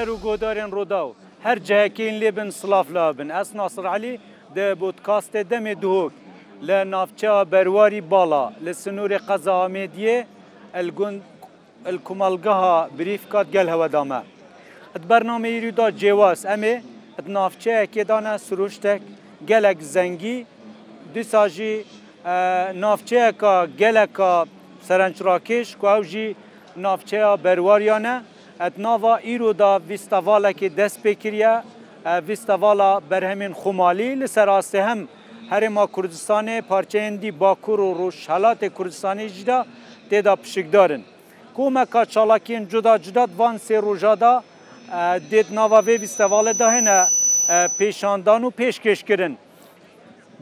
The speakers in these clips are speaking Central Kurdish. هەر و گۆدارێن ڕۆدا و هەر جەکەین لێبن سلااف لابن ئەس ناسرعلی دە بۆتکاستێ دەمێ دوۆک لە نافچە بەرواری باڵا لە سنووری قەزامێدیێ ئەلگوند کومەلگەها بریفکات گەل هەوەدامە. ئەت بەرنامەیریدا جێواز ئەمێ ئەت نافچەیەکێدانە سروشتێک gelek zengî dîsa jî navçeyeka geleka serençrakêş ku ew jî navçeya berwariyan e ئەتناوا ئیرۆدا ویستەواڵێکی دەست پێکریە ویستەواڵا بەرهەمین خومالی لە سەراستێ هەم هەرێما کوردستانی پارچەیەندی باکوور و ڕۆژهلاتێ کوردستانی جدا تێدا پشکدارن. کۆمەکە چاڵاکیین جدا جدات وان سێ ڕۆژادا دێت ناواێ ویستەواڵەدا هێنە پێشاندان و پێشکەشکردن.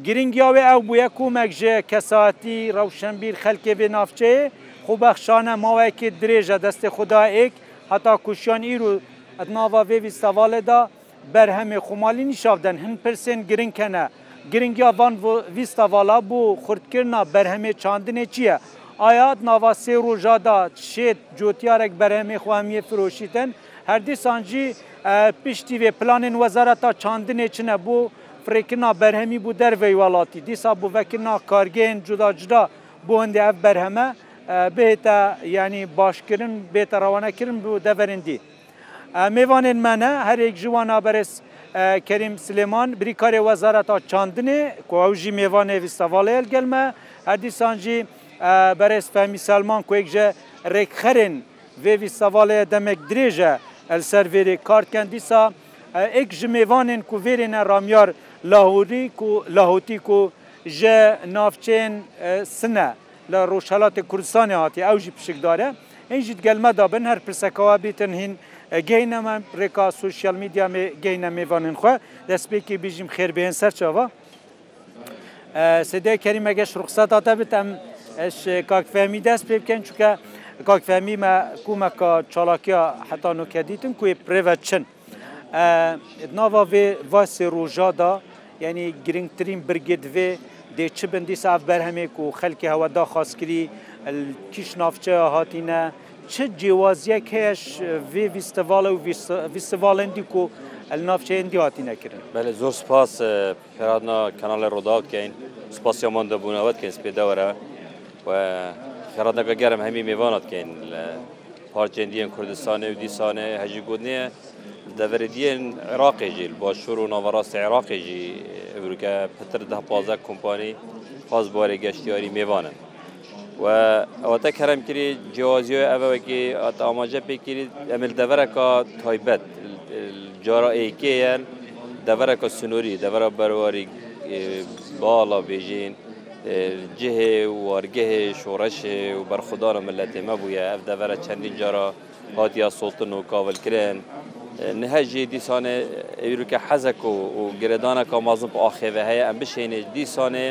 گرنگیاوێ ئەو بووە کومەک ژێ کەساتی ڕەوشەمبیر خەلکێ بێ نافچەیە خوبەخشانە ماوەیەکی درێژە دەستی خودداەک heta kuşyan îro et nava vê vî sevalê da berhemê xumalî nîşav den hin pirsên girin kene giringiya van vî sevala bû xurtkirina berhemê çandinê çi ye Ayat nava sê roja da şêt cotiyarek berhemê xwamiye firoşîten herdî sancî piştî vê planên wezareta çandinê çine bu firêkirina berhemî bû dervê welatî dîsa bû vekirina kargeyên cuda cuda بۆ هەندێ ئەف بەرهەمە بێتە ینی باشکردن بێتە ڕەوانەکردن بوو دەڤەرندی. میوانên me ne herek ji wan naberez Kerim Silêman birîkarê wezareta çandinê ku ew jî mêvanê vîstavalê el gelme her dîsan jî berez Fehmî Selman kuek ji rêkxerên vê vîstavalê demek dirêje el ser vêrê karken dîsa ek ji mêvanên ku vêrêne ramyar lahorî ku lahotî ku ji navçeyên sine. لە ڕۆژهلاتێک کوردستانی هاتی ئەو ژی پشکدارە ئەینجیت گەلمەدا بن هەر پرسەکەەوە بێتن هین گەینەمە ڕێکا سوسیال میدیا گەینە میێوانن خۆ دەستپێکی بیژیم خێربێن سەرچەوە سدای کەریمەگەش ڕخسەداتە بتەم کاکفەمی دەست پێ بکەن چکە کاکفەمیمە کومەکە چالاکیە حتان و کەدیتن کوێ پرێڤە چن ناوا وێ وا سێ ڕۆژادا یعنی گرنگترین برگێت وێ دێ چ بندی ساف بەرهەمێک و خەلکی هەوەدا خاستکری کیش نافچە هاتیینە چ جیوازیەک هەیەش وێ ویستەواڵە و ویستەواڵندی و نافچەیەندی هاتیینەکردن بەێ زۆر سپاس پێرادنا کەناڵی ڕۆداکەین سپاسیامان دەبوونەوەت کەین سپێدەوەرە و خێرادەکە گەرم هەمی میێوانات کەین لە پارچێندیان کوردستانی و دیسانێ هەژی گودنێە دەڤریدیên عێراقê jî başûr û navarastê عێراقê jî Ewrike pitir deh pazek kompanî xaz barê geştyarî mêvan in. We ewte kerem kirî ciwaziyo ev wekî at amaje pêkirî emil devereka taybet cara êkê yên devereka sunorî devera berwarî bala bêjin cihê wargehê şoreşê û berxudaran milletê me bûye ev devere çendî cara hatiya sotin û kavilkirin نهجی دیسانه ایروکه حزک و گردانه که مازم پا آخه و هیا ام بشینه دیسانه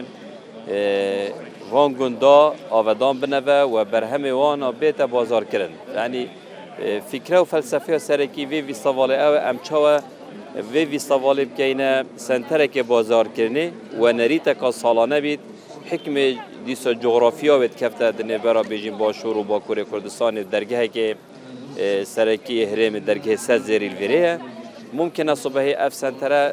وان گندا آودان بنوه و برهم وان بیت بازار کرن یعنی فکره و فلسفه سرکی وی وی سوال او ام چاوه وی وی سوال بکینه سنترک بازار کرنه و نریتا که سالانه بید حکم دیسا جغرافیا بید کفته دنه برا بیجین با شور و با کور کردستان درگه که سەرەکی هرێمی دەرگێسە زێری لڤێرەیە ممکنە سوبهی ئەف سنتەرە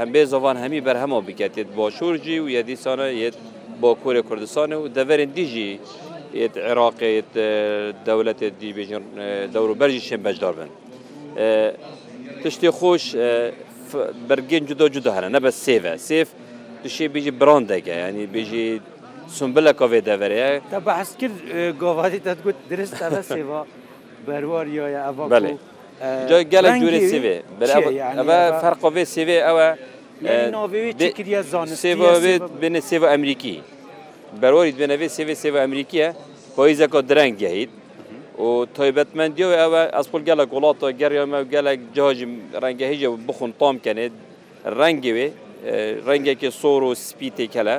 هەمبێ زۆوان هەمی بەرهەمەوە بکاتێت بۆ شوورجی و یەدیسانە یەت بۆ کوورە کوردستانە و دەڤێن دیژی عێراقیت دەولەتێت دیبێژن دەور و بەرژی شێن بەشدار بن. تشتی خۆش بەرگێن جودۆ جودا هەرە نە بە سێڤە سێف توشی بێژی براندەگە ینی بێژی سنبلە کۆێ دەڤەرەیە تا بە حسکرد گۆڤاتی دەتگوت درست سێوە. بەروار یایە ئەڤ بەێ گەلە دوورێ سێوێ ئەمە فەرقۆێ سێوێ ئەوە سێوێت بێنە سێوە ئەمریکی بەرۆریت بێنەوێ سێوێ سێوە ئەمریکیە پۆی زەکۆ درەنگەهیت و تایبەتمەندیەوە ئەوە ئەسپل گەلە گوڵاتەوە گەڕێمە گەلێک جۆژی ڕەنگەهیجە بخون تۆم کەنێت ڕەنگەوێ ڕەنگێکی سۆر و سپی تێکەلە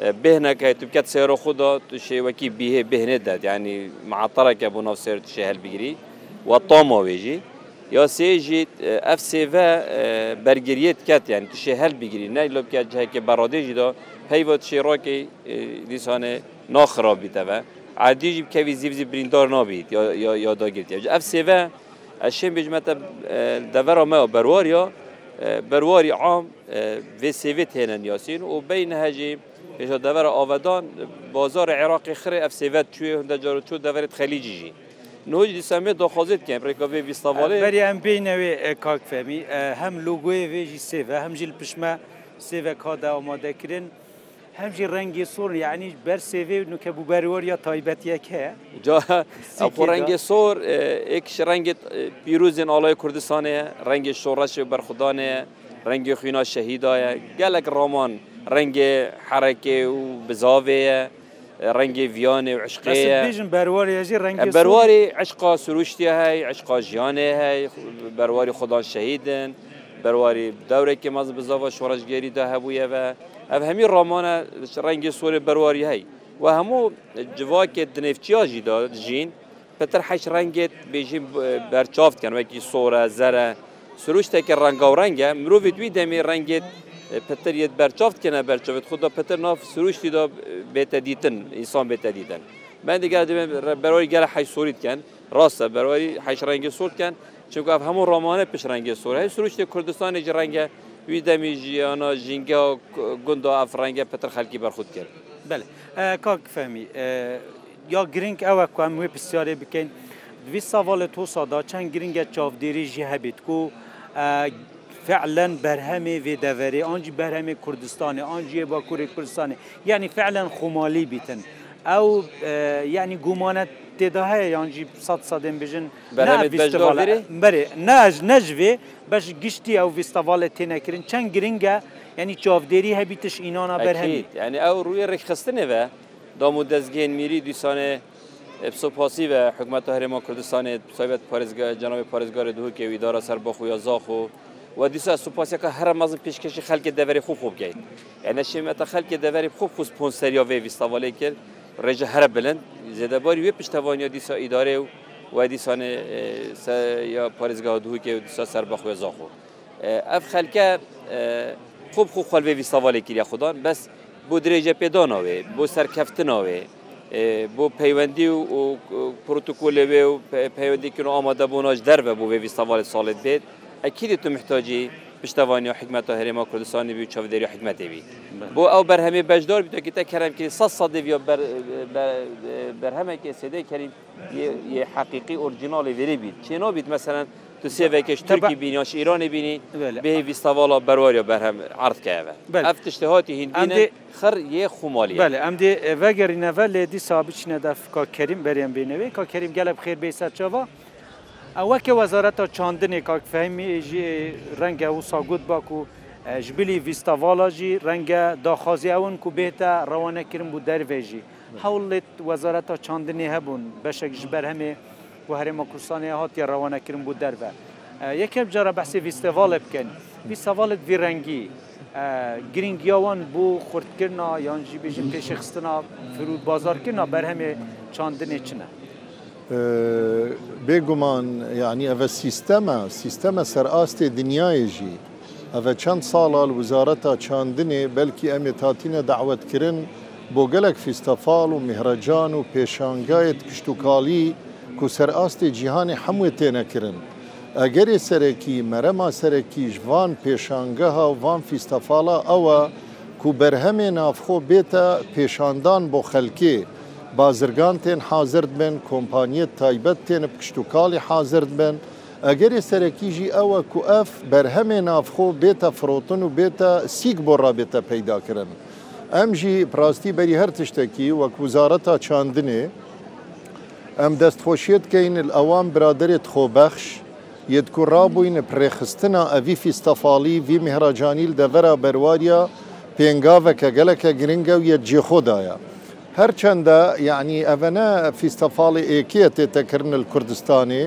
بهنەکە تو بکات سێرە خوددا تو شێوەکی بیهێ بهێنێدات ینی معاتەرەکە بۆ ناو سێر توشێ هەلبگیری و تۆمەوێژی یا سێژیت ئەف سێڤە بەرگریت کات یان توشێ هەلبگیری نای لۆ بکات جهەکە بەڕادێژیدا پەیوە شێڕۆکی دیسانێ ناخرابیتەوە عادیژی بکەوی زیبزی بریندار نابیت یا داگیرتی ئەف سێڤە ئەشێ بژمەتە دەڤەرەمەوە بەرواریا بەرواری عام vê sêvê hênen yasîn û beyne hecî پێشە دەوەرە ئاوەدان بازار عێراقی خرێ ئەف سێوەت توێ هەندە جارچوو دەوێت خەلیجیژی. نۆی دیسەمێ دۆخۆزیت کە پرێکەوێ ویستاواڵێ بەری ئەم بینەوێ کاکفەمی هەم لوگوێ وێژی سێڤە هەمژیل پشمە سێڤە کادا ئامادەکردن هەمژی ڕەنگی سۆر یعنی بەر سێوێ نوکە بوبەرۆریە تایبەتیەک هەیە ڕەنگی سۆر ئێکش ڕەنگت پیرروزین ئاڵای کوردستانەیە ڕەنگی شۆڕەشی بەرخدانەیە ڕەنگی خوینا شەهیدداە گەلک ڕۆمان. ڕەنگێ حەرەکێ و بزاوێە ڕەنگی ڤیانێ و عشقێژم بەروارێژی ڕەنگە بەرواری عشقا سروشتی هەی عشقا ژیانێ هەی بەرواری خوددا شەهیدن بەرواری دەورێکی مەز بزەوە شۆڕژگەریدا هەبوویەوە ئەف هەمی ڕۆمانە ڕەنگی سوورێ بەرواری هەی و هەموو جواکێت دنێفچیاژی دا ژین پتر حەش ڕەنگێت بێژین بەرچافتکەن وەکی سۆرە زەرە سروشتێکی ڕەنگە و ڕەنگە مرۆڤ دوی دەمی ڕەنگێت پتر یت برچافت کنه برچافت خدا پتر ناف سروش دیدا بیت دیتن انسان بیت دیدن من دیگه برای گله حی سورید کن راسته برای حش رنگی سورد کن چون گفت همون رامانه پیش رنگی سورد هی سروش دی کردستان جی رنگ وی دمی جیانا جینگا گندا افرنگ پتر خلکی برخود کرد بله کاک فهمی یا گرینگ او کوم وی بسیاری بکن دوی سوال تو سادا چند گرینگ چاودیری جی هبید کو فعلا برهمه و دوره آنجی برهمه کردستانه آنجی با کوری کردستانه یعنی فعلا خمالی بیتن او یعنی گمانت تێدا هەیە یانجی سە سەدەم بژن بەێ ناژ نەژێ بەش گشتی ئەو ویستەواڵە تێنەکردن چەند گرنگە ینی چاودێری هەبی تش ئینانا بەرهەیت ینی ئەو ڕووی ڕێکخستنەوە دام و دەستگەێن میری دیسانێ پسۆپاسی بە حکومەت هەرێما کوردستانی سوێت پارێزگە جناوی پارێزگاری دووکێ ویدارە سەر بەخویە زاخ و و دیسا سوپاسەکە هەر مەزم پێشکەشی خەلکی دەوری خوب خوب بگەین ئەنەشێمەتە خەلکی دەوری خوب خو سپۆنسەرییا وێ ویستاوالی کرد ڕێژە هەر بلند زێدەباری وێ پشتوانیا دیسا ئیدارێ و و دیسانێ یا پارێزگا دووکێ و دیسا سەر بەخێزا خۆ ئەف خەلکە خوب خو خەلێ ویستاوالی کردیا خوددان بەس بۆ درێژە پێداناوێ بۆ سەرکەفتناوێ بۆ پەیوەندی و پرۆتکۆلەوێ و پەیوەندیکردن ئامادەبووناش دەربە بۆ وێویستاوالی ساڵت بێت ئەکیدی تو محتاجی پشتوانی و حکمت و هەرێما کوردستانی بی و چاودێری و حکمەتی بی بۆ ئەو بەرهەمی بەشدار بیت کە کەرمکردی سە سەدەوی یا بەرهەمێکی سێدەی کەریم یه حقیقی ئۆرجینالی وێری بیت چێنۆ بیت مەسەرەن تو سێڤێکش ترکی بینیاش ئیرانی بینی بێ ویستاواڵا بەرواریە بەرهەم عرضکەوە ئەف تشتهاتی هندی خەر یە خومالی بەێ ئەمدێ ڤەگەرینەڤە لێ دیسا بچینە دەفکا کەریم بەرێن بینەوەی کا کەریم گەلە بخێر بێ سەرچەوە ئەوەکە وەزارەتە چاندنێ کاکفەیمی ژێ ڕەنگە و ساگوت باک و ژبلی ویستاڤالاژی ڕەنگە داخوازی ئەوون کو بێتە ڕەوانەکردن بوو دەرێژی هەوڵێت وەزارەتە چاندنێ هەبوون بەشێک ژ بەرهەمێ و هەرێمە کوردستانی هاتی ڕەوانەکردن بوو دەربە یەکێک جارە بەسی ویستێڤالە بکەن ویستاڤالت ڤڕەنگی گرنگیاوان بۆ خوردکردنا یانجی بێژین پێشخستنا فرود بازارکردنا بەرهەمێ چاندنێ چنە. بێگومان یعنی ئەvە سیستەمە سیستەمە سەرئاستێ دنیایژی ئەvە چەند ساڵال وزارەتە چاندنێ بەلکی ئەمێ تاتینە داوتکردن بۆ گەلک فیستەفاال و میهرەجان و پێشانگایەت کشتتوکالی کو سەرئاستێ جیهانی هەموو تێنەکردن. ئەگەرێ سەرەکی مەرەما سەرەکیش وان پێشانگەها و وان فیستەفاالە ئەوە کو بەرهەمێ نافخۆ بێتە پێشاندان بۆ خەلکێ. بازرگان تێن حازرد بن کۆمپانیت تایبەت تێنە پشت و کاڵی حازرد بن ئەگەری سەرەکیژی ئەوە کو ئەف بەرهەمێ نافخۆ بێتە فرۆتن و بێتە سیک بۆ ڕابێتە پەیداکردن ئەمژی پراستی بەری هەر تشتێکی وەک وزارەتا چاندنێ ئەم دەستخۆشیت کەین ئەوان برادێت خۆبەخش یەتکو ڕابووین پرێخستنا ئەوی فیستەفاالی وی مهراجانیل دەڤرا بەرواریە پێنگاوەکە گەلەکە گرنگە و یەت جێخۆدایە. هەرچەندە یعنی ئەڤەنە فیستەفاڵی ئێکیە تێتەکردن کوردستانی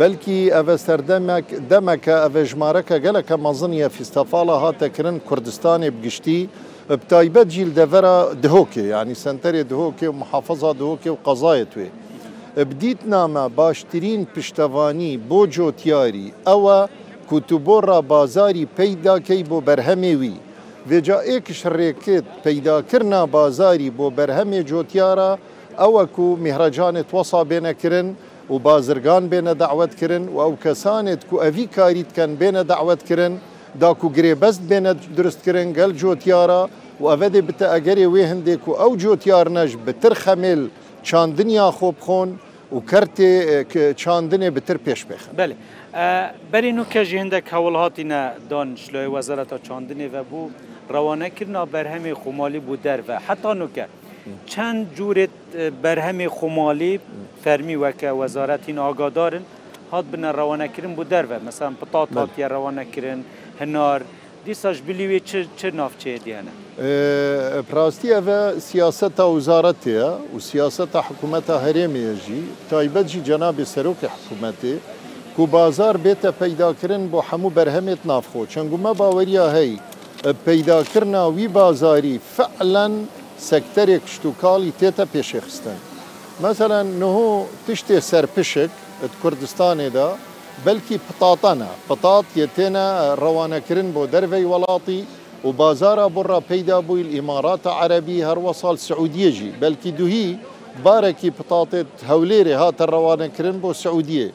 بەلکی ئەڤە سەردەمێک دەمەکە ئەڤە ژمارەکە گەلەکە مەزنیە فیستەفاڵە هاتەکردن کوردستانی بگشتی بتایبەت جیل دەڤرە دهۆکێ ینی سنتەرێ دهۆکێ و محافظا دهۆکێ و قەزایە توێ. بدیت نامە باشترین پشتەوانی بۆ جۆتیاری ئەوە کوتوبۆڕە بازاری پەیداکەی بۆ بەرهەمێوی. vêca êkiş rêkêt peydakirna bazarî bo berhemê cotiyara ew ku mihracanê wasa bêne kirin û bazirgan bêne dawet kirin û ew kesanet ku evî karî diken bêne dawet kirin da ku girêbest bêne durist kirin gel cotiyara û evedê bite egerê wê hindê ku ew cotiyar ne ji bi tir xemêl çandiniya xbxon û kertê çandinê bi tir pêş bexin. Belê. Berê nû kej hindek hewil hatîne dan şloyê wezareta çandinê ve bû ڕەوانەکردنا بەرهەمی خۆمالی بوو دەرە حتانوکە چەند جورێت بەرهەمی خۆمالی فەرمی وەکە وەزارەتی ئاگادارن هات بنە ڕەوانەکردن بوو دەرە مەسان پتات هااتە ڕەوانەکردن هەنار دیساش بلیوێ چ نافچەیە دیێنە پراستی ئەە سیاسەتە وزارەتەیە و سیاسەتە حکوومەتە هەرێمێژی تایبەتجی جەنابی سەرۆکی حکوومەتی کو بازار بێتە پەیداکردن بۆ هەموو بەرهەمێت نافخۆ چەنگومە باوەریە هەی پەیداکردنا وی بازاری فعلەن سەکتەرێک شتوکاڵی تێتە پێشێخستن. مەسەەن نهۆ تشتێ سەرپشک کوردستانێدا بەلکی پتاتەنە پتات یەتێنە ڕەوانەکردن بۆ دەرەی وڵاتی و بازارە بڕە پەیدا بووی ئیماراتە عەربی هەروە ساڵ سعودیەژی بەلکی دوهی بارێکی پتاتێت هەولێرێ هاتە ڕەوانەکردن بۆ سعودیە.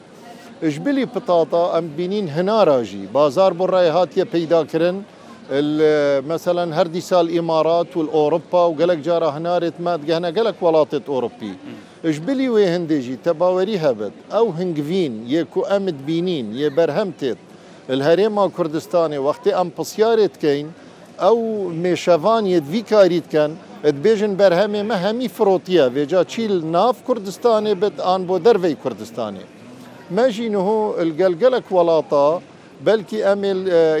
ژبلی پتاتە ئەم بینین هەناراژی بازار بڕای هاتیە پەیداکردن، مثلا هەردی سال ئیمارات و ئۆرپا و گەلک جارە هەنارێت مادگەهنە گەلک وڵاتێت ئۆرپی ژبلی وێ هەندێژی تەباوەری هەبێت ئەو هنگوین یەک و ئەمت بینین یە بەرهەمتێت هەرێما کوردستانی وەختی ئەم پسیارێت کەین ئەو مێشەوان یەدوی کاری بکەن بێژن بەرهەمێ مە هەمی فرۆتیە وێجا چیل ناف کوردستانی بێت ئان بۆ دەروەی کوردستانی مەژین هۆ گەلگەلک وڵاتە، بەلکی ئەمێ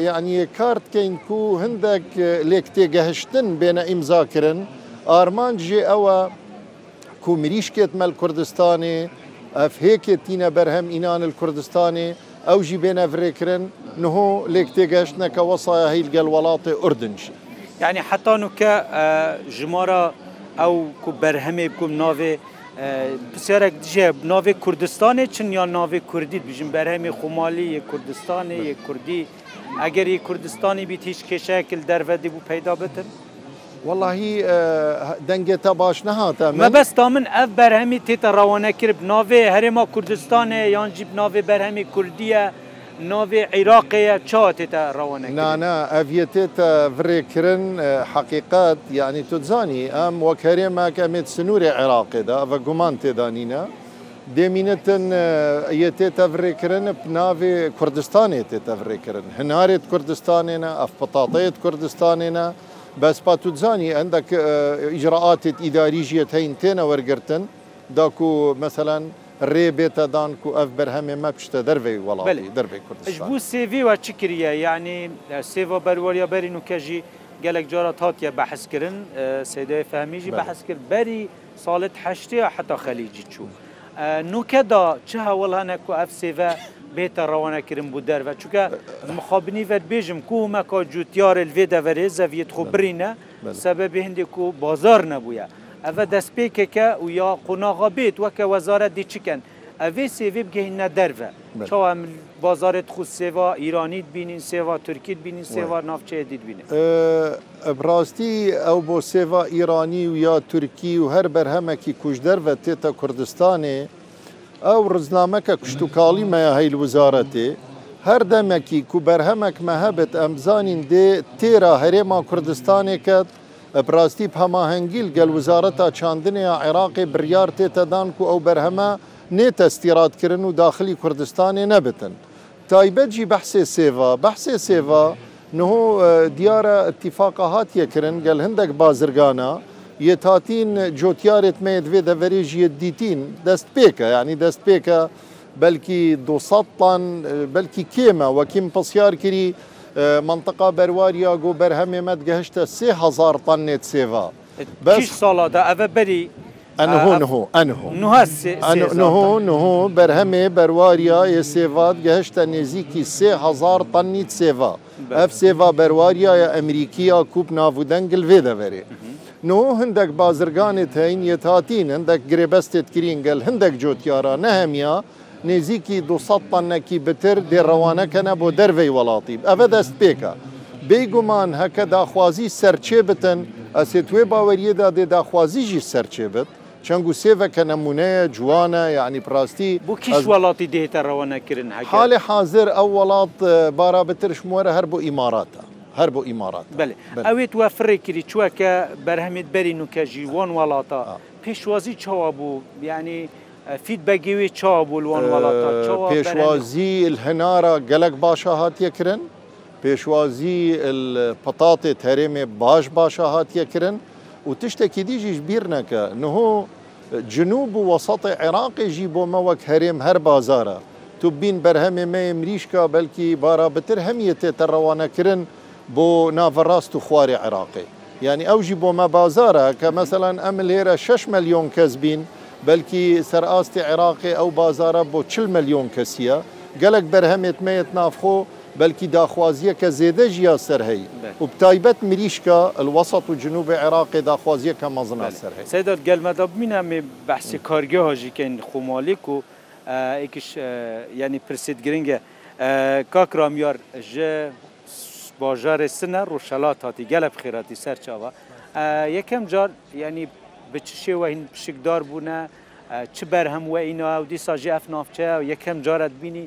یعنیە کارتکەین و هەندێک لێک تێگەهشتن بێنە ئیمزاکردن ئارمانجێ ئەوە کو مریشکێت مەل کوردستانی ئەف هێکێ تینە بەرهەم ئینان کوردستانی ئەو ژی بێنە فرێکردن نهۆ لێک تێگەشتنەکە وەسایە هیلگەل وڵاتی ئوردنشی یعنی حتانوکە ژمارە ئەو بەرهەمێ بکوم ناوێ پرسیارێک دژێ ناوێ کوردستانی چن یا ناوێ کوردی بژین بەرهەمی خمالی یە کوردستانی یە کوردی ئەگەر ی کوردستانی بیت هیچ کێشەیەکل دەرەدی بوو پەیدا بتن واللهی دەنگێتە باش نەهاتە مەبەستا من ئەف بەرهەمی تێتە ڕەوانە کرد ناوێ هەرێما کوردستانێ یانجیب ناوێ بەرهەمی کوردیە ناوێ عێراقەیە چاتێتە ڕەوانە نانە ئەڤێتێتە ڤڕێکردن حەقیقەت یعنی توزانی ئەم وەکەرێماکەمێت سنووری عێراقێدا ئەە گومان تێدانینە دێمینەتن ئەتێتە ڤڕێکردن ناوێ کوردستانێ تێتە ڤڕێکردن هەنارێت کوردستانێنە ئەف پتاتەیەت کوردستانێنە بەس پا توزانی ئەندەك ئیجرراعاتێت ئیداریژیەت هەین تێنە وەرگتن داکو مەسەلاەن ڕێ بێتە دانک و ئەف بەرهەمێ مە پشتە دەروی وڵاتی دەربی کوردش بوو سێویوە چی کریە ینی سێوە بەروەریە بەرین و کەژی گەلێک جارە تاتیە بەحسکردن سێدای فەهمیژی بەحسکرد بەری ساڵت هەشتەیە حتا خەلیجی چوو. نوکەدا چ هەوڵ هەنێک و ئەف سێڤە بێتە ڕەوانەکردن بوو دەرە چکە مخابنی بەت بێژم کومەکە جووتیارە لێ دەڤێ زەڤێت خۆ برینە سەبە بێندێک و بازار نەبووە. ئەە دەستپێکێکە و یا قۆناغا بێت وەکە وەزارە دیچکن ئەێ سێوێ بگەهینە دەرە چاوە بازارێت خو سێوا ئیرانیت بینین سێوا تورکیت بینین سێوار ناوچەیە دیت بینین ئەڕاستی ئەو بۆ سێوا ئیرانی و یا تورکی و هەر بەرهەمەکی کوژدەرە تێتە کوردستانێ ئەو ڕزنامەکە کشتتوکاڵیمەیە هەیل وزارەتێ هەر دەمەکی کوبەرهەمەک مەهەبێت ئەمزانین دێ تێرا هەرێما کوردستانێکت پراستیب هەماهنگگیل گەل وزارەتە چاندنیا عێراقی بریار تێتەدان و ئەو بەرهەمە نێتەستیراتکردن و داخلی کوردستانی نەبتن. تایبەتجی بەحسێ سێڤ بەحسێ سێڤە نهۆ دیارە اتیفاقە هاتیەکردن گەل هەندێک بازرگانە یێتاتین جۆتیارێت مێدوێ دەڤێژیە دیتین دەست پێکە ینی دەست پێکە بەلکی 200 تان بەلکی کێمە وەکیم پسیار کردی منطقه بەرواریە گۆ بەرهەمێمەد گەهشتە سهزار تن نێت سێوا ساڵدا ئەە بەری بەرهەمێ بەرواریە ێ سێوات گەهشتە نێزیکی سهزار تننی سێوا ئەف سێوا بەرواریایە ئەمریکیە کوپ ناودەنگل وێ دەوەرێ. نۆ هەندێک بازرگانت هەین یەتاتین هەندێک گرێبەستێت کرینگەل هەندێک جۆتیارە نەهەمیە نێزیکی 200 تەنەکی بتر دێڕەوانەکەنە بۆ دەروی وڵاتی ئەوە دەست پێکە بێگومان هەکە داخوازی سەرچێ بتن ئەسێ توێ باوەریەدا دێ داخوازیژی سەرچێ بت چەند و سێوەکە نمونەیە جوانە یعنی پراستی بۆ کیش وڵاتی دێتە ڕەوانەکردن حالی حاضر ئەو وڵات بارا بترش مۆرە هەر بۆ ئیماراتە. هەر بۆ ئیمارات ئەوێت وە فڕێکری چووەکە بەرهەمێت بەرین و کەژیوان وڵاتە پێشوازی چاوا بوو یعنی فیدبەگیوی چابووڵوان پێشوازی هەنارە گەلک باشە هاتیەکردن پێشوازی پەتاتێ تەرێمێ باش باشە هاتیەکردن و تشتێکی دیژیش بیر نەکە نهۆ جنوب و وەسەڵی عێراقیژی بۆمە وەک هەرێم هەر بازارە تو بین بەرهەمێ مەیە مریشکە بەلکی بارا بتر هەمیە تێتە ڕەوانەکردن بۆ ناڤڕاست و خواری عێراقی یعنی ئەوژی بۆمە بازارە کە مەمثلەن ئەمل هێرە 6 ملیۆن کەس بین بەلکی سەرئاستی عێراقی ئەو بازارە بۆ چ ملیۆن کەسیە گەلک بەرهەمێتمەیەت نافخۆ بەلکی داخوازیە کە زێدەژیا سەررهەی و بتایبەت مریشکە الوەسەت و جنوب عێراقی داخوازیە کە مەزنا سەررهەی سەدات گەلمەدا بینەێ بەحسی کارگە هاژیکەین خۆمالیک و ئیکیش ینی پرسید گرنگە کاکرامیار ژە باژارێ سنە ڕۆژەلات هاتی گەلە بخێراتی سەرچاوە یەکەم جار ینی بە چ شێوە هین پشکدار بوونە چ بەرهەم وە ئینەوە و دیسا ژێف نافچە و یەکەم جارت بینی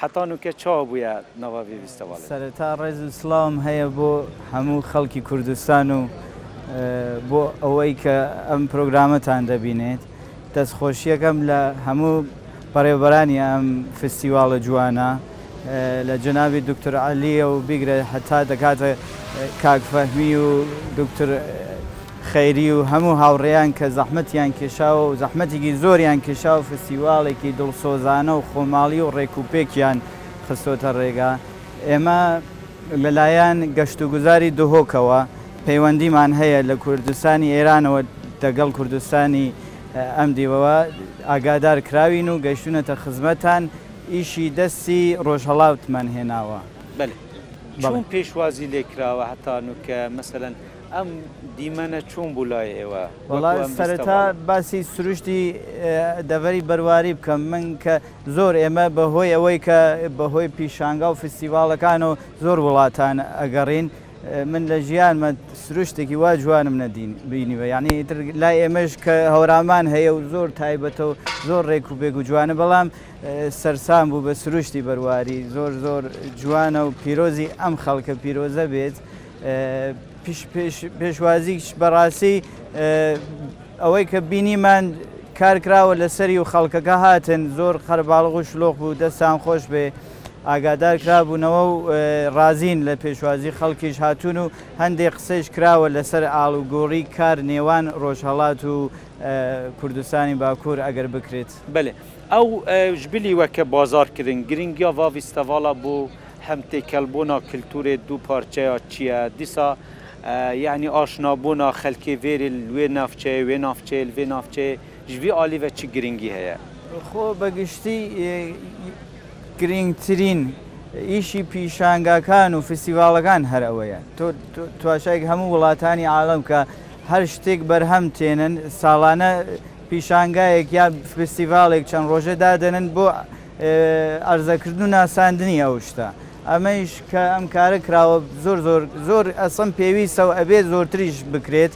حتان وکە چا بووە ناواویستەوە سەرتا ڕێز سلام هەیە بۆ هەموو خەڵکی کوردستان و بۆ ئەوەی کە ئەم پرۆگرامەتان دەبینێت دەستخۆشیەکەم لە هەموو پەڕێبەرانی ئەم فستیواڵە جوانە لە جناوی دکتۆر علیە و بیگرە هەتا دەکاتە کاکفەهمی و دکتۆر خەیری و هەموو هاوڕێیان کە زەحمەتیان کێشاوە و زەحمەتێکی زۆریان کێشاو فستیواڵێکی دڵسۆزانە و خۆماڵی و ڕێکوپێکیان خستۆتە ڕێگا ئێمە لەلایەن گەشتوگوزاری دهۆکەوە پەیوەندیمان هەیە لە کوردستانی ئێرانەوە دەگەڵ کوردستانی ئەم دیوەوە ئاگادار کراوین و گەیشتونەتە خزمەتان ئیشی دەستی ڕۆژهڵاوتمان هێناوە بەێ پێشوازی لێکراوە هەتان و کە مەسەن ئەم دیمەنە چۆن بوو لای ئێوە سەرتا باسی سروشتی دەڤری بەرواری بکەم من کە زۆر ئێمە بەهۆی ئەوەی کە بەهۆی پیشانگا و فستیڤالەکان و زۆر وڵاتان ئەگەڕین من لە ژیانمە سروشتێکی وا جوانم نەدین بینیوە یعنی لای ئێمەش کە هەورامان هەیە و زۆر تایبەتەوە زۆر ڕێک و بێگ و جوانە بەڵام سەرسان بوو بە سروشتی بەرواری زۆر زۆر جوانە و پیرۆزی ئەم خەڵکە پیرۆزە بێت پێشوازیش بەڕاستی ئەوەی کە بینیمان کارکراوە لەسەری و خەڵکەکە هاتن زۆر خەرباڵغ و شلۆق بوو دەستان خۆش بێ ئاگادار کرابوونەوە و رازین لە پێشوازی خەڵکیش هاتوون و هەندێک قسەش کراوە لەسەر ئاڵوگۆڕی کار نێوان ڕۆژهڵات و کوردستانی باکوور ئەگەر بکرێت بێ ئەو ژبلی وەکە بازارکردن گرنگیا ڤاویستەواڵە بوو هەم تێکەلبوونا کللتورێ دوو پارچەیە چییە دیسا یعنی ئاشنابوونا خەلکی vêrê wê navçe wê navçe vê navçe ji vî alî ve çi giringî heye xۆ بەگشتی گرنگترین ئیشی پیشانگاکان و فستیڤالەکان هەر ئەوەیە تواشایك هەموو وڵاتانی عالم کە هەر شتێک بەرهەم تێنن ساڵانە پیشانگایەک یا فستیڤالێک چەند ڕۆژە دادەنن بۆ ئەرزەکردن و ناساندنی ئەو شتە. ئەمەش کە ئەم کارە کراوە زۆر زۆر زۆر ئەسم پێویستە و ئەبێت زۆرتریش بکرێت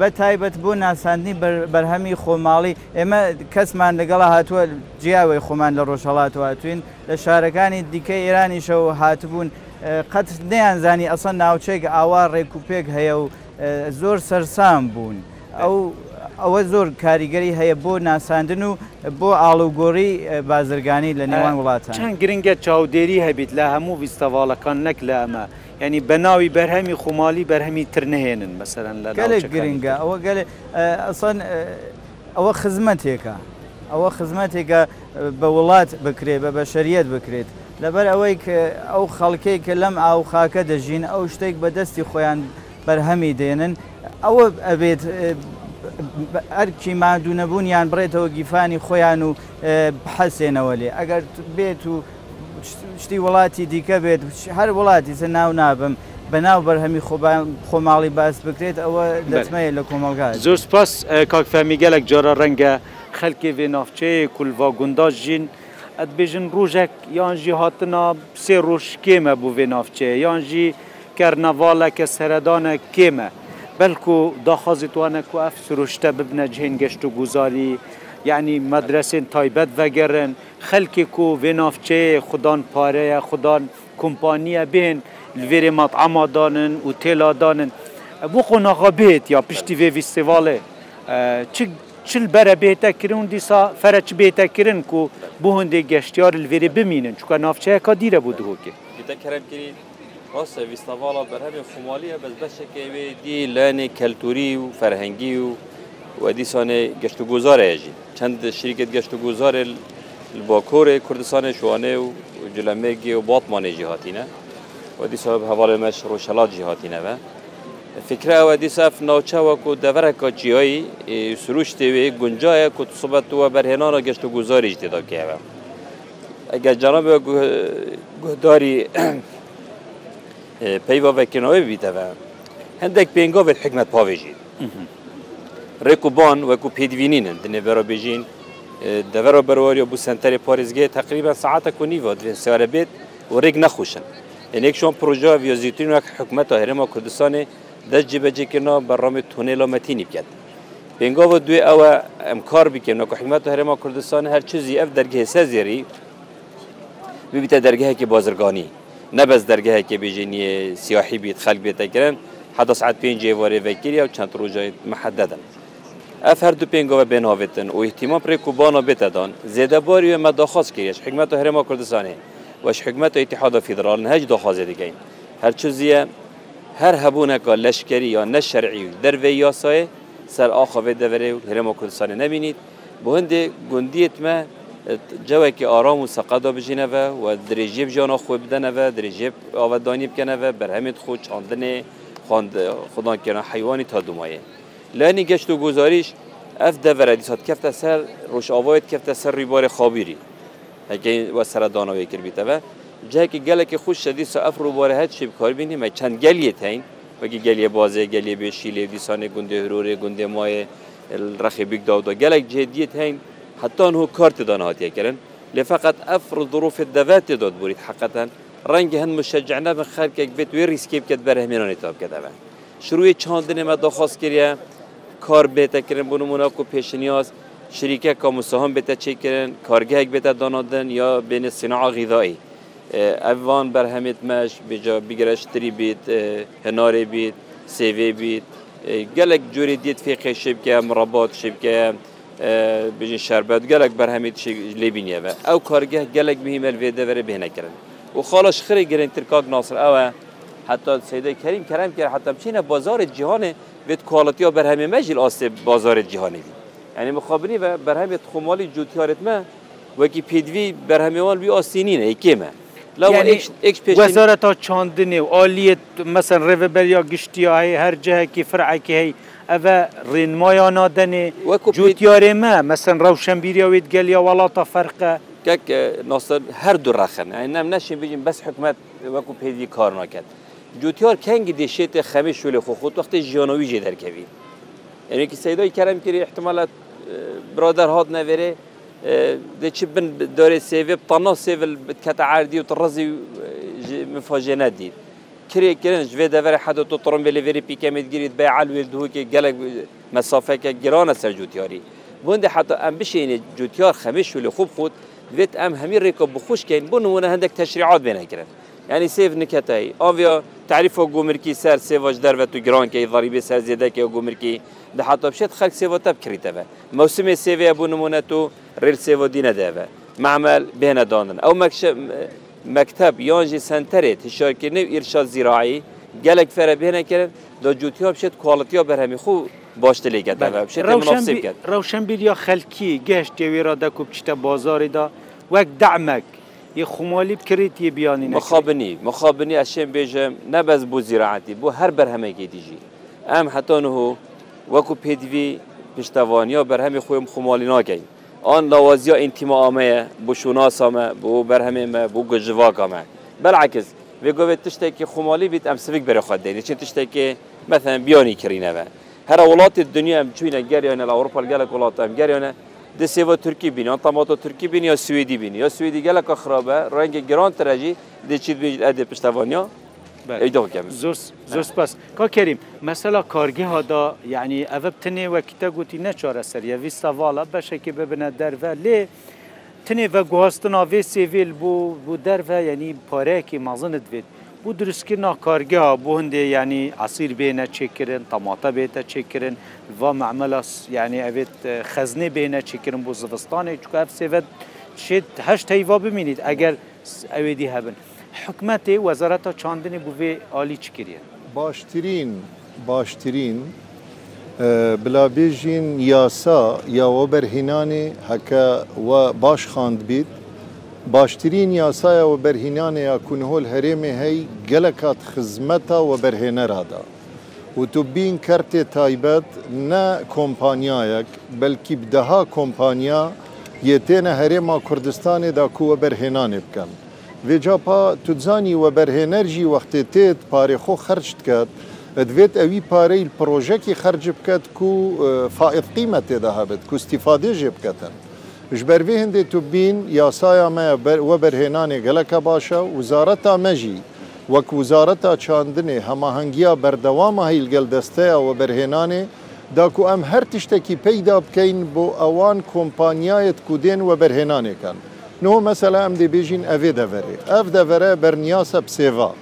بە تایبەت بۆ ناساندنی بەرهەمی خۆماڵی ئێمە کەسمان لەگەڵا هاتووە جیاوی خۆمان لە ڕۆژهڵات هاتوین لە شارەکانی دیکە ئێرانیشە و هاتبوون قەت نەیانزانی ئەسەن ناوچێک ئاوا ڕێکوپێک هەیە و زۆر سەرسام بوون ئەو ئەوە زۆر کاریگەری هەیە بۆ ناساندن و بۆ ئاڵوگۆڕی بازرگانی لە نێوان وڵاتە چەند گرنگە چاودێری هەبیت لە هەموو ویستەواڵەکان نەک لە ئەمە. ینی بەناوی بەرهەمی خمالی بەرهەمی تر نهێنن مەسەرەن لە گەلێک گرنگە ئەوە گەل ئەسان ئەوە خزمەتێکە ئەوە خزمەتێکە بە وڵات بکرێت بە بە شەریت بکرێت لەبەر ئەوەی ئەو خەڵکەی کە لەم ئاو خاکە دەژین ئەو شتێک بەدەستی خۆیان بەرهەمی دێنن ئەوە ئەبێت ئەرکی مادوو نەبوونیان بڕێتەوە گیفانی خۆیان و حەسێنەوە لێ ئەگەر بێت و شتی وڵاتی دیکە بێت هەر وڵاتی زە ناو نابم بەناو بەرهەمی خۆماڵی باس بکرێت ئەوە دەچمەیە لە کۆمەلگا زۆر سپاس کاکفامی گەلک جۆرە ڕەنگە خەلکی وێ نافچەیە کولڤ گونداش ژین ئەتبێژن ڕۆژێک یان ژی هاتنا سێ ڕۆژ کێمە بوو وێ نافچەیە یان ژی کەرنەڤالە کە سەردانە کێمە. بەلکو داخوازی توانە کو ئەف سروشتە ببنە جێن گەشت و گوزاری یعنی مەدرسین تایبەت بەگەرن خەلکی کو وێنافچێ خوددان پارەیە خوددان کۆمپانیە بێن لێرێ ماتعامادانن و تێلادانن بۆ خۆناغا بێت یا پشتی وێوی سێواڵێ چل بەرە بێتەکردن دیسا فەرەچ بێتەکردن و بۆ هەندێک گەشتیار لێرێ بمینن چکە نافچەیە کا دیرە بوو دهۆکێ. ڕاستە ویستەواڵە بەرهەمی خمالیە بەس بەشێکەوێ دی لانێ کەلتوری و فەرهەنگی و و دیسانێ گەشت و گوزارێژی چەند شیرکت گەشت و گوزارێ باکۆرێ کوردستانی شوانێ و جلەمێگی و باتمانێ جیهاتینە و دیسا هەواڵێ مەش ڕۆژەلا جیهاتینەوە فکرەوە دیساف ناوچەوەکو دەڤەرەکە چیایی سروشتێوێ گونجایە کو سوبەتوە بەرهێنانە گەشت و گوزاریش تێداکەوە ئەگەر جەنابە گوهداری پەیوەکردنەوەی بیتەوە هەندێک پێنگۆڤێت حکمت پاێژین ڕێکوبان وەکو پێدیینن دنێبەرە بێژین دەڤەرە بەرەوەری و بوو سنتەری پارێزگەی تقریبا ساعتە و نیوە دوێن سوارە بێت و ڕێک نەخوشن هەنێک شۆن پروۆژە ڤۆزیترین وەک حکومەتە هەرێمە کوردستانی دەستجی بەجێکردنەوە بەڕۆمی تونێلۆمەتینی بکات. پێنگۆوە دوێ ئەوە ئەم کار بکەن و حکومەتە هەرێمە کوردستان هەر چزی ئەف دەرگێ سەزیێری ببیتە دەرگەیەکی بازرگانی نەبەس دەرگەهەیەکی بێژینیە سیاحی بیت خەک بێتەگرن حدا سعات پێنج ێوەێ بەکریا و چەند ڕۆژیت مەحەدەدن. ئەف هەردوو پێنگەوە بێناوێتن و احتیما پرێک و بانە بێتەدان زێدەباری ئێمە داخواست کرێش حکمت و هەرێما کوردستانی وەش حکمت و ئیتحادا فیدرالن هەج داخوازێ دەگەین هەرچزیە هەر هەبوونەکە لەشکری یا نەشەرعی و دەروێ یاسایە سەر ئاخەوێ دەوەێ و هەرێما کوردستانی نبینیت بۆ هەندێک گوندیتمە جوێکی ئارام و سەقەدا بژینەوە و درێژیب ژیانە خۆی بدەنەوە درێژێب ئاوەدانی بکەنەوە بەرهەمێت خۆ چاندنێ خۆدانکردن حیوانی تا دومایە لانی گەشت و گۆزاریش ئەف دەڤرە دیسات کەفتە سەر ڕۆژاوایت کەفتە سەر ڕیبارێ خابیری هەکەین وە سەردانەوەی کردیتەوە جاکی گەلێکی خوش شدی سا ئەف ڕووبارە هەت شی بکار بینی مە چەند گەلیت هەین وەکی گەلیە بازێ گەلیە بێشی لێ دیسانێ گوندێ هرۆرێ گوندێ مایە ڕەخی بیکداودا گەلێک جێدیت هەین حتان هو کارتی دانهاتیە کردن لێ فقط ئەفر دروف دەباتێ داد بوریت حقەتەن ڕەنگە هەند مشەجعنا بە خەرکێک بێت وێ ریسکیب کرد بەرهمێنانی تابکەدەوە شروعی چاندنێ مە داخواست کردە کار بێتەکردن بوون مناکو پێشنیاز شریکە کاموسەهام بێتە چیکردن کارگەهێک بێتە دانادن یا بێنێ سنا غیدایی ئەوان بەرهەمێت مەش بێجا بگرەشتری بیت هەنارێ بیت سێوێ بیت گەلک جوری دیت فێقی شێبکە مڕبات شێبکە بژین شەربەت گەلک بەرهەمیت لێ بینیەوە ئەو کارگە gelek بهیمە vê devere bênekirin û xalaş xirê girêngtir kak nasir ew e heta seyde kerîm kerem kir heta biçîne bazarê cihanê vê kalatiya berhemê me jî asê bazarê cihanê bî yani mixabinî ve berhemê xumalî cûtiyaret me wekî pêdivî berhemewan wî asînîne ekê me وەزارەتا چاندنێ و عالیت مەسەن ڕێveberiya گشتیە هەیە هەر cehekî فرعekî هەیە ئەە ڕێنمایان نادەنێ وەکو جوتیارێمە مەسن ڕەوشەمبیریەوەیت گەلیە وڵاتە فەرقە ناستر هەردوو ڕەخن ئەم نەشین بگین بەس حکومت وەکو پێدی کار ناکرد. جوتیار کەنگی دێشێتە خەمی شولێ خۆخۆت وەختی ژیانەوی جێ دەرکەوی. ئەێکی سەیدای کەرم کردی احتمالات برادر هات نەوێرێ دەچی بن دارێ سێوێ پنا سێڤل بکەتە عردی و ڕزی مفاژێ نەدید. کرێکردن ژێ دەەر حد تۆ تڕم بێ لەێری پیکەمیت گیریت بە علوێ دووکێ گەلک مەسافەکە گرانە سەر جووتیاری بۆندە حتا ئەم بشینێ جووتار خەمیش و لە خوب خۆت دوێت ئەم هەمی ڕێکۆ بخشکەین بوونەوەە هەندێک تەشریعات بێنەکردن ینی سێف نکەتایی ئایا تعریف و گومرکی سەر سێواش دەرەت و گرانکەی ضریبێ سەر زیێدەکە و گومرکی دەحتا بشێت خەک سێوەتە بکریتەوە مەوسمێ سێوەیە بوونمونەت و ڕێل سێوە دیینەدەوە معمەل بێنەدانن ئەو مەکشە مەکتب یانجی سنتەرێ تشارکردنی و ئیرشاد زیراعی gelek ferebênekirin da cutiya bişet kualitiya berhemî xû baştilêket bişet Rewşenbîriya xelkî geşt yewêra de ku biçite bazarê da wek demek yê xumalî kirêtiye biyanî mixabinî mixabinî eşên bêje nebez bû ziraetî bu her berhemekê dijî em heta niho wekû pêdivî piştevaniya berhemê xûyem xumalî nakeyin آن لوازیا انتیما آمه بو شوناس آمه بو برهمه ما بو گجواک آمه بلعکس وی گوه تشتی که خمالی بیت ام سفیک بره خود دینی چه تشتی که مثلا بیانی کرینه و هر ولات دنیا هم چوینه گریانه لأوروپا گلک ولات هم گریانه ده سیوا ترکی بینی آن تماتا ترکی بینی یا سویدی بینی یا سویدی گلک خرابه رنگ گران ترجی ده چید بینید اده پشتوانیا ئەیدڵ زۆر زۆر سپاس کاکەریم مەسەلا کارگیهادا یعنی ئەڤە تنێ وەکیتە گوتی نەچارە سەریەوی سەواڵە بەشێکی ببنە دەرە لێ تنێ بە گواستناێ سێڤل بوو بوو دەرە یعنی پارەیەکی مازنت بێت بوو درستکردنا کارگیا بۆ هەندێ ینی عسیر بێنە چێکردن تەماتە بێتە چێکردن ڤ معمەلا یعنی ئەوێت خەزنێ بێنە چێکردن بۆ زستانی چکە سێڤەت شێت هەشت هەیوا ببینیت ئەگەر ئەوێدی هەبن. حکومەتی وەزارەتە چاندنی بوێ عالی چ کردە باشترین باشترین بلابێژین یاسا یا وەبەرهینانی هەکە و باش خاند بیت باشترین یاسایە وەبەرهینانە یا کونهۆل هەرێمی هەی گەلکات خزمەتە وەبەرهێنەرادا و تو بین کەرتێ تایبەت نە کۆمپانیایەک بەلکی بدەها کۆمپانیا یەتێنە هەرێما کوردستانی دا کووە بەرهێنانێ بکەن. vêca pa tudzanî weberhêner jî wextê têt parêxo xerç diket divêt ewî parey li projekî xerc biket ku faiq qîmetê de hebit ku stîfadê jê biketin. Ji bervê hindê tu bîn yasaya me weberhênanê geleke baş e wizareta me jî وەک وزارەتا çandinê hemahenggiya berdewama hîlgel desteya weberhênanê داکو ئەم هەر تشتێکی پەیدا بکەین بۆ ئەوان کۆمپانیایەت کودێن وەبەرهێنانێکان. نو مثلا ام دي بيجين افي دفري اف دفري برنياسة بسيفا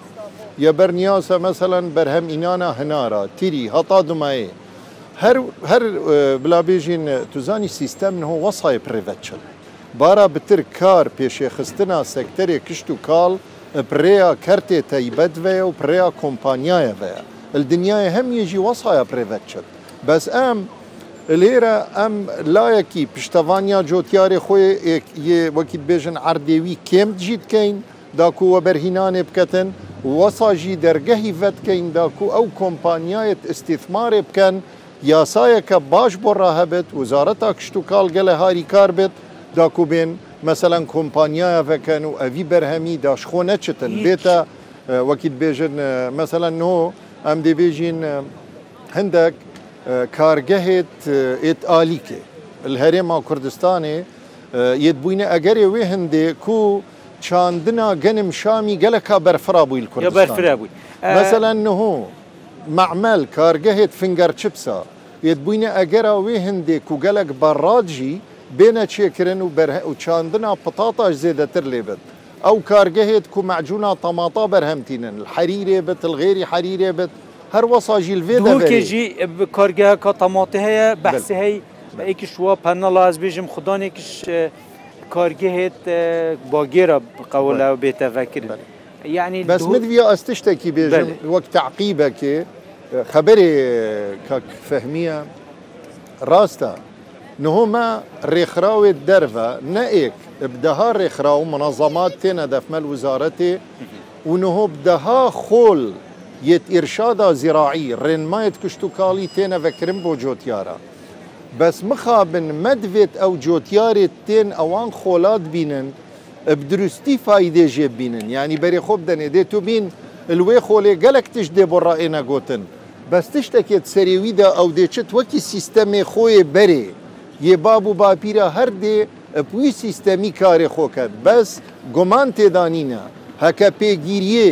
يا برنياسة مثلا برهم انانا هنارا تيري هطا دمائي هر هر بلا بيجين توزاني سيستم هو وصاي بريفاتشل بارا بتر كار بيشي خستنا سكتري كشتو كال بريا كرتي تايبت فيا وبريا كومبانيايا فيا الدنيا هم يجي وصايا بريفاتشل بس ام لێرە ئەم لایەکی پشتەوانیا جۆتیاری خۆی وەکی بێژن عردێوی کێم جیتکەین داکووە بەرهینانێ بکەن وەساژی دەرگەهی ڤەتکەین داکو ئەو کۆمپانیایەت ئستیثمارێ بکەن یاسایەکە باش بۆ ڕاهەبێت وزارەتا کشت و کاڵگە لە هاری کار بێت داکو بێن مەسەەن کۆمپانیایە ڤەکەن و ئەوی بەرهەمی داشخۆ نەچتن بێتە وەکیت بێژن مەسەەن نۆ ئەم دەبێژین هەندێک کارگەهێت ئێت ئالیکێ هەرێما کوردستانێ یەت بووینە ئەگەرێ وێ هەندێ کو چاندنا گەنم شامی گەلەکە بەرفرا بووی کوردستان بووی مثللا نهۆ مەعمل کارگەهێت فنگەر چپسا یەت بووینە ئەگەرا وێ هەندێک و گەلک بەڕاجی بێنە چێکردن و و چاندنا پتاتاش زێدەتر لێبێت ئەو کارگەهێت کو مەعجوونا تەماتا بەرهەمتینن حەریرێ بێت غێری حەریرێ بێت هەر وەساژیل vê wekێژی کارگەه کاتەماتی هەیە بەسی هەی ئەیکی شووە پەنەڵاز بێژم خوددانێکیش کارگەهێت باگێرە بقەوە لە بێتەڤەکردن. يعني بس مدفيا استشتكي بيجم وقت تعقيبك خبري كك فهميه راستا انه هما ريخراوي الدرفة نائك بدها ريخراو منظمات تنا دفمل وزارتي ونهو بدها خول یێتئێرشادا زیراعی ڕێنمایەت کشت و کاڵی تێنە بەکردن بۆ جۆتیارە. بەس مخابن مەدوێت ئەو جۆتیارێت تێن ئەوان خۆلات بینن بدروستی فایدێژێ بینن ینی بەری خۆب دەنێ دێت و بین لێ خۆلێ گەلک تش دێ بۆ ڕائێنە گوتن. بەس تشتێکێت سەرێویدا ئەو دێچێت وەکی سیستەمێ خۆیە بەرێ یێ باب و باپیرە هەردێ ئەپوی سیستەمی کارێ خۆکەت بەس گومان تێدانینە. هەکە پێگیریێ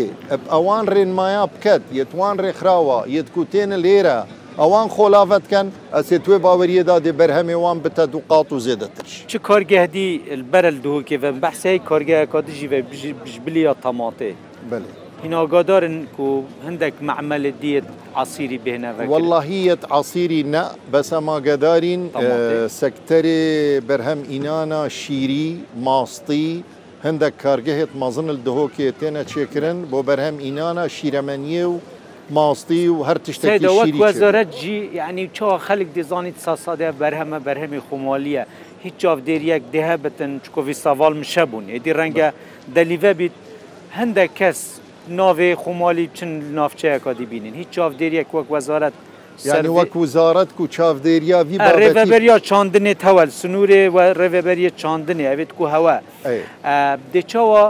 ئەوان ڕێنمایە بکەت یەتوان ڕێکخراوە یەتکوتێنە لێرە ئەوان خۆلاەتکەن ئەسێ توێ باوەریەدا دێ بەرهەمێوان بتە دووقات و زێدەتر چ کۆرگەهدی بەرل دووکێ بە بەحسی کۆرگەیە کاتژی بە بژبلیە تەماتێ بێ. هناغادارن کو هندك معمل ديت عصيري بهنا والله هي عصيري نا بس ما قدارين آه سكتري برهم إنانا شيري ماستي هەندێک کارگەهێت مازنل دهۆکێ تێنە چێکردن بۆ بەرهەم ئینانە شیرەمەنیە و ماستی و هەر تشتێکوەزارەت جی یعنی چا خەلک دیزانیت ساسادە بەرهەمە بەرهەمی خۆمالیە هیچ چاودێریەک دێهە بتن چکۆوی ساواال مشە بوون ئێدی ڕەنگە دەلیڤە بیت هەندێک کەس ناوێ خۆمالی چن ناوچەیەکە دیبینین هیچ چاودێریەک وەک وەزارەت ینی وەک وزارەت و چاودێریاوی ڕێبەریا چاندنێ هەوە سنوورێ و ڕێبەریە چاندنێ ئەوێت و هەوە دێچەوە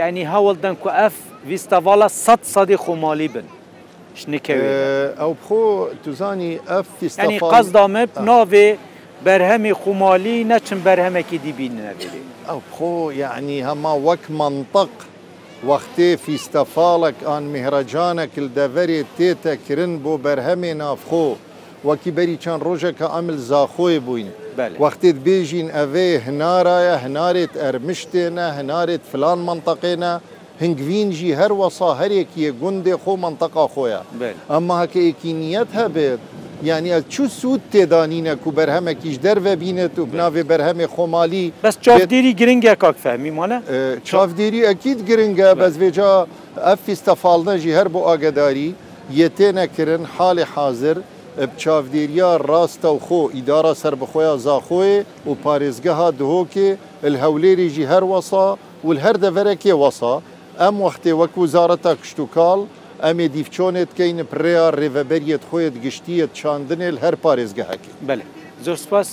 یعنی هەوڵدەن و ئەف ویستەواڵە سە سادی خۆمالی بن. ئەو بخۆ توزانی ئەف قەزدامە ناوێ بەرهەمی خمالی نەچم بەرهەمێکی دیبینەێ ئەو بخۆ یعنی هەما وەک منطق وەختێ فیستەفاڵک ئان میهرەجانە کلدەڤەرێ تێتە کرن بۆ بەرهەمێ نافخۆ وەکی بەری چەند ڕۆژێکە ئەمل زاخۆی بووین وەختێت بێژین ئەوێ هنارایە هنارێت ئەرمشتێنە هنارێت فلان منتەقێنە هنگوینجی هەروەسا هەرێکیە گوندێ خۆ منتەقا خۆیە ئەمما هەکە ئێکینیەت هەبێت یعنی ئە چو سوود تێدانینە و بەرهەمەکیش دەرەە بینێت و بناوێ بەرهەمێ خۆمالی بەس چاودێری گرنگگە کاک فەمیمانە چاودێری ئەکییت گرنگە بەزێجا ئەف فیستەفاڵنەژی هەر بۆ ئاگداری یەتێنەکردن حالی حاضر چاودێریە ڕاستە و خۆ ئیدارە سربخۆیان زاخۆی و پارێزگەها دهۆکێ هەولێریژی هەر وەسا و هەر دەڤەرەکێ وەسا ئەم وەختێ وەک وزارەتە کشتتوکال ئەمێ دیفچۆنێت کەین پرێیا ڕێڤەبەریت خۆیت گشتیت چاندنێ هەر پارێزگەهاکی بەێ زۆر سپاس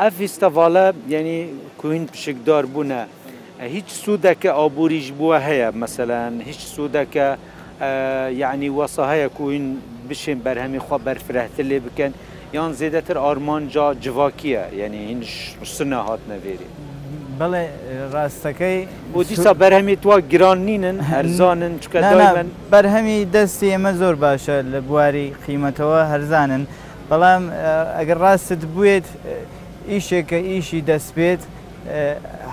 ئەف ئیستەڤالە یعنی کوین پشکدار بوونە هیچ سوودەکە ئابووریش بووە هەیە مەسەەن هیچ سوودەکە یعنی وەسە هەیە کوین بشین بەرهەمی خوا بەرفرەتە لێ بکەن یان زێدەتر ئارمانجا جوواکیە یعنی هین سنە هات نەوێری. بڵێ ڕاستەکەی بۆ دیسا بەرهەمی توە گرانینن هەرزانن چکە بەرهەمی دەستی ئێمە زۆر باشە لە بواری قیمەتەوە هەرزانن بەڵام ئەگەر ڕاستت بوێت ئیشێکە ئیشی دەستبێت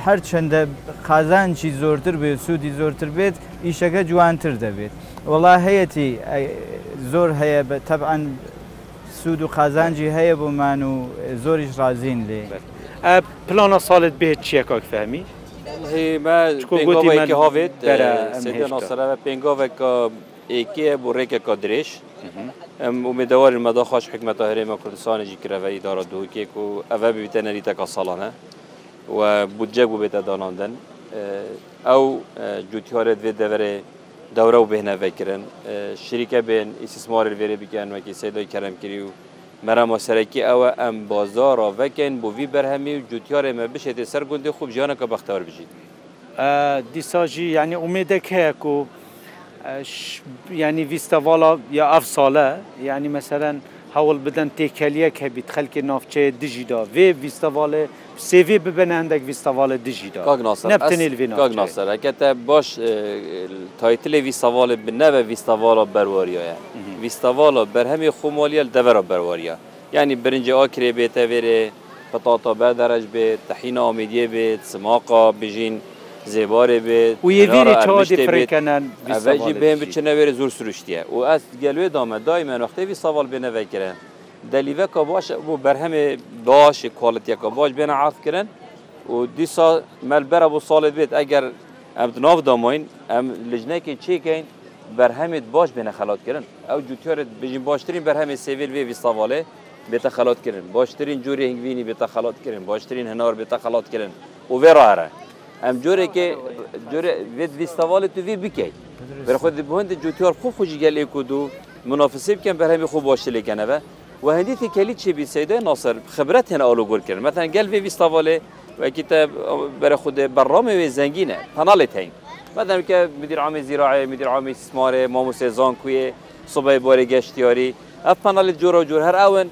هەر چنددە قازانکی زۆرتر بێت سوودی زۆرتر بێت ئیشەکە جوانتر دەبێت وڵا هەیەی زۆر هەیە بە تەبعاان سوود و قازانجی هەیە بۆمان و زۆریش رازین لێ. پلانە ساڵت بێت چییە کاک فەمی؟ گوتی هاوێت پێنگۆێک ئێکەیە بۆ ڕێکێکە درێژ ێدەوارن مەدا خۆش حکمەتە هەرێمە کوردستانێکی کرەوەی دارە دووکێک و ئەە ببیتە نەریتەکە ساڵانە و بودجە بوو بێتە داناندن ئەو جوتیارێت بێت دەبەرێ دەورە و بهێنەڤەکردن شریکە بێن ئیسیسمارل وێرە بکەن وەکی سەیدۆی کەرەمگیری و مەرامۆسەرەکی ئەوە ئەم بۆزۆ ڕۆڤەکەن بۆ وی بەرهەمی و جوتیارێمە بشێتی سەر گوندی خوب ژیانەکە بەختەوە بژیت دیساژی یعنی ئومێدەك هەیەک و ینی ویستەواڵا یا ئەف ساڵە ینی مەسەرەن هەوڵ بدەن تێکەلیەک هەبیت خەلکی نافچەیە دژیدا وێ ویستەواڵێ سێوێ ببەنەندێک ویستاواە دیژیداناسەر ئەکەتە باش تایتلێوی ساواڵێ بنەبە ویستاواە بەروەریە ویستاواە بەرهەمی خۆمۆلیل دەبەرە بەروەریە یعنی برنجە ئاکرێ بێتە وێرێ پتاتا بەدەرەج بێت تەحین ئامیدیە بێت سماقا بژین زێبارێ بێت و یێویێکەنەنجی بێن بچنەوێرە زۆر سروشتیە و ئەس گەلوێ دامە دای مەنەختێوی ساواڵ بێنەوەکرن دەلیڤەکە باش بۆ بەرهەمێ باشی کۆڵەتەکە باش بێنە عافکردن و دیسا مەلبەرە بۆ ساڵت بێت ئەگەر ئەم ناو دامۆین ئەم لژنەکی چێکەین بەرهەمێت باش بێنە خەلاتکردن ئەو جوتیارت بژین باشترین بەرهەمێ سێویل وێوی ساواڵێ بێتە خەلاتکردن باشترین جووری هنگوینی بێتە خەلاتکردن باشترین هەنار بێتە خەلاتکردن و وێڕارە ئەم جۆرێکێ وێت ساواڵێت تو وی بکەیت بەخۆ بۆندە جوتیار خۆ خوۆژی گەلێک و دوو منافسی بکەن بەرهەمی خۆ باشتلێکەنەوە و هندی تکلی چی بی سیده ناصر خبرت هن آلو گل کرد مثلا گل وی ویستاواله و کیتا برای خود برنامه وی زنگینه پنال تین مثلا که مدیر عام زراعه مدیر عام استثمار ماموس زانکوی صبح بار گشتیاری اف پنال جور و جور هر اون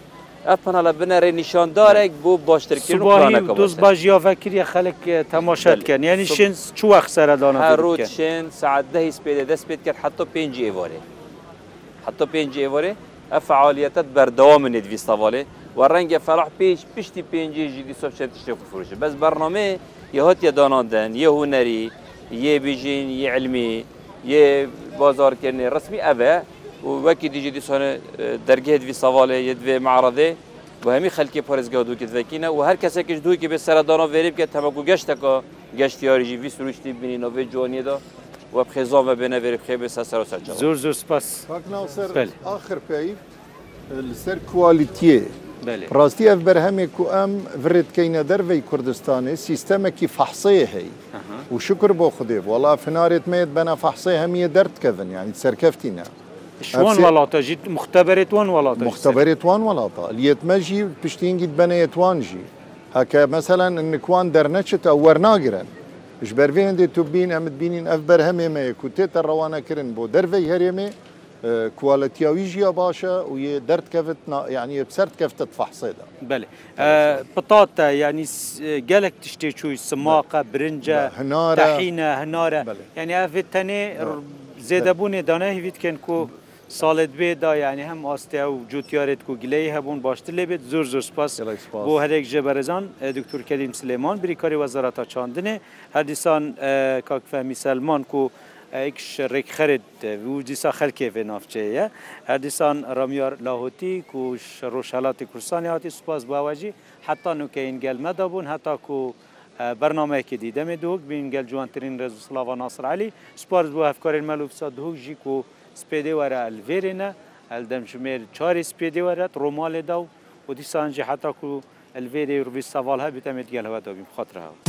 اف پنال بنره نشان داره بو باشتر کردن صبحی دوز باج یا فکر خلق تماشات کن یعنی شن چو وقت سر دانه هر روز شن ساعت 10 سپیده دست پید کرد حتی 5 ایواره حتی 5 ایواره ئە فعالیتت بەردەوا منێت ویستاواێ و ڕەنگە فەرح پێش پشتی پێنجێژی دیسۆچێت شتێک فروشە بەس بەرنمێ یهاتە دانادن یه هوەری یه بژین یه علمی یه بازارکردنی ڕسمی ئەە و وەکی دیجی دیسانە دەرگێت ویساواێ یە دوێ معڕدێ و هەمی خەلکی پارێزگا دووکردکینە و هەر کەسێکش دووکی بە سەردانە وێری بکە تەمەکو گەشتەکە گەشتیاریژی وی سروشتی بینینەوەێ جوانیدا و présent ve beneveri xêbe sa ser serca. Zor zor spas. Fakna ser axir peyv li ser kualitiye. Rastî ev berhemê ku em virêtkeyne dervey Kurdistanê sîstemekî fehseyê hey û şikur bo xudê Wala finarêt meyet bena fehsey hemiye derdkevin yani serkeftîne. شوان وڵاتە ژیت مختبرێتوان وڵاتە مختبرێتوان وڵاتە لێتمە ژی پشتینگیت بنەیەتوان ژی هەکە مەسەلاەن نکوان دەرنەچێت ئەو وەرناگرن ji bervêendê tu bin em bînîn ev berhemê me ye ku tê te rewana kirin bo dervey herêmê کوالتیاوی جیا باشه و یه درد کفت یعنی بسرد کفت تفحصه ده بله بطاطا یعنی گلک تشتی چوی سماقه برنجه هناره تحینه هناره یعنی افت تنه زیده بونه دانه هیوید کن که ساڵت بێدا یعنی هەم ئاستیا و جوتیارێت و گلەی هەبوون باشتر لێبێت زۆر زۆر سپاس بۆ هەرێک ژێبەرزان دکتور کەلیم سلێمان بریکاری وەزارەتا چاندنێ هەردیسان کاکفەمی سلمان و ئەیکش ڕێکخەرت و دیسا خەلکێ نافچەیە هەردیسان ڕمیار لاهوتی و ڕۆژهلاتی کورسانی هاتی سوپاس باواژی حتا نوکەین گەلمەدا بوون هەتا و برنامەیەکی دیدەمێ دوک بین گەل جوانترین ڕێزوسلاوە ناسرعلی سپارز بۆ هەفکارین مەلوفسا دوک ژیک و سپێدی وەرە ئەلڤێرێنە ئەلدەمژمێر چاری سپێدی وەرەت ڕۆمالێدا و و دیسانجی حتا و ئەلڤێری ڕوی سەواڵها بتەمێت گەلەوە دەبیم خۆترراوە.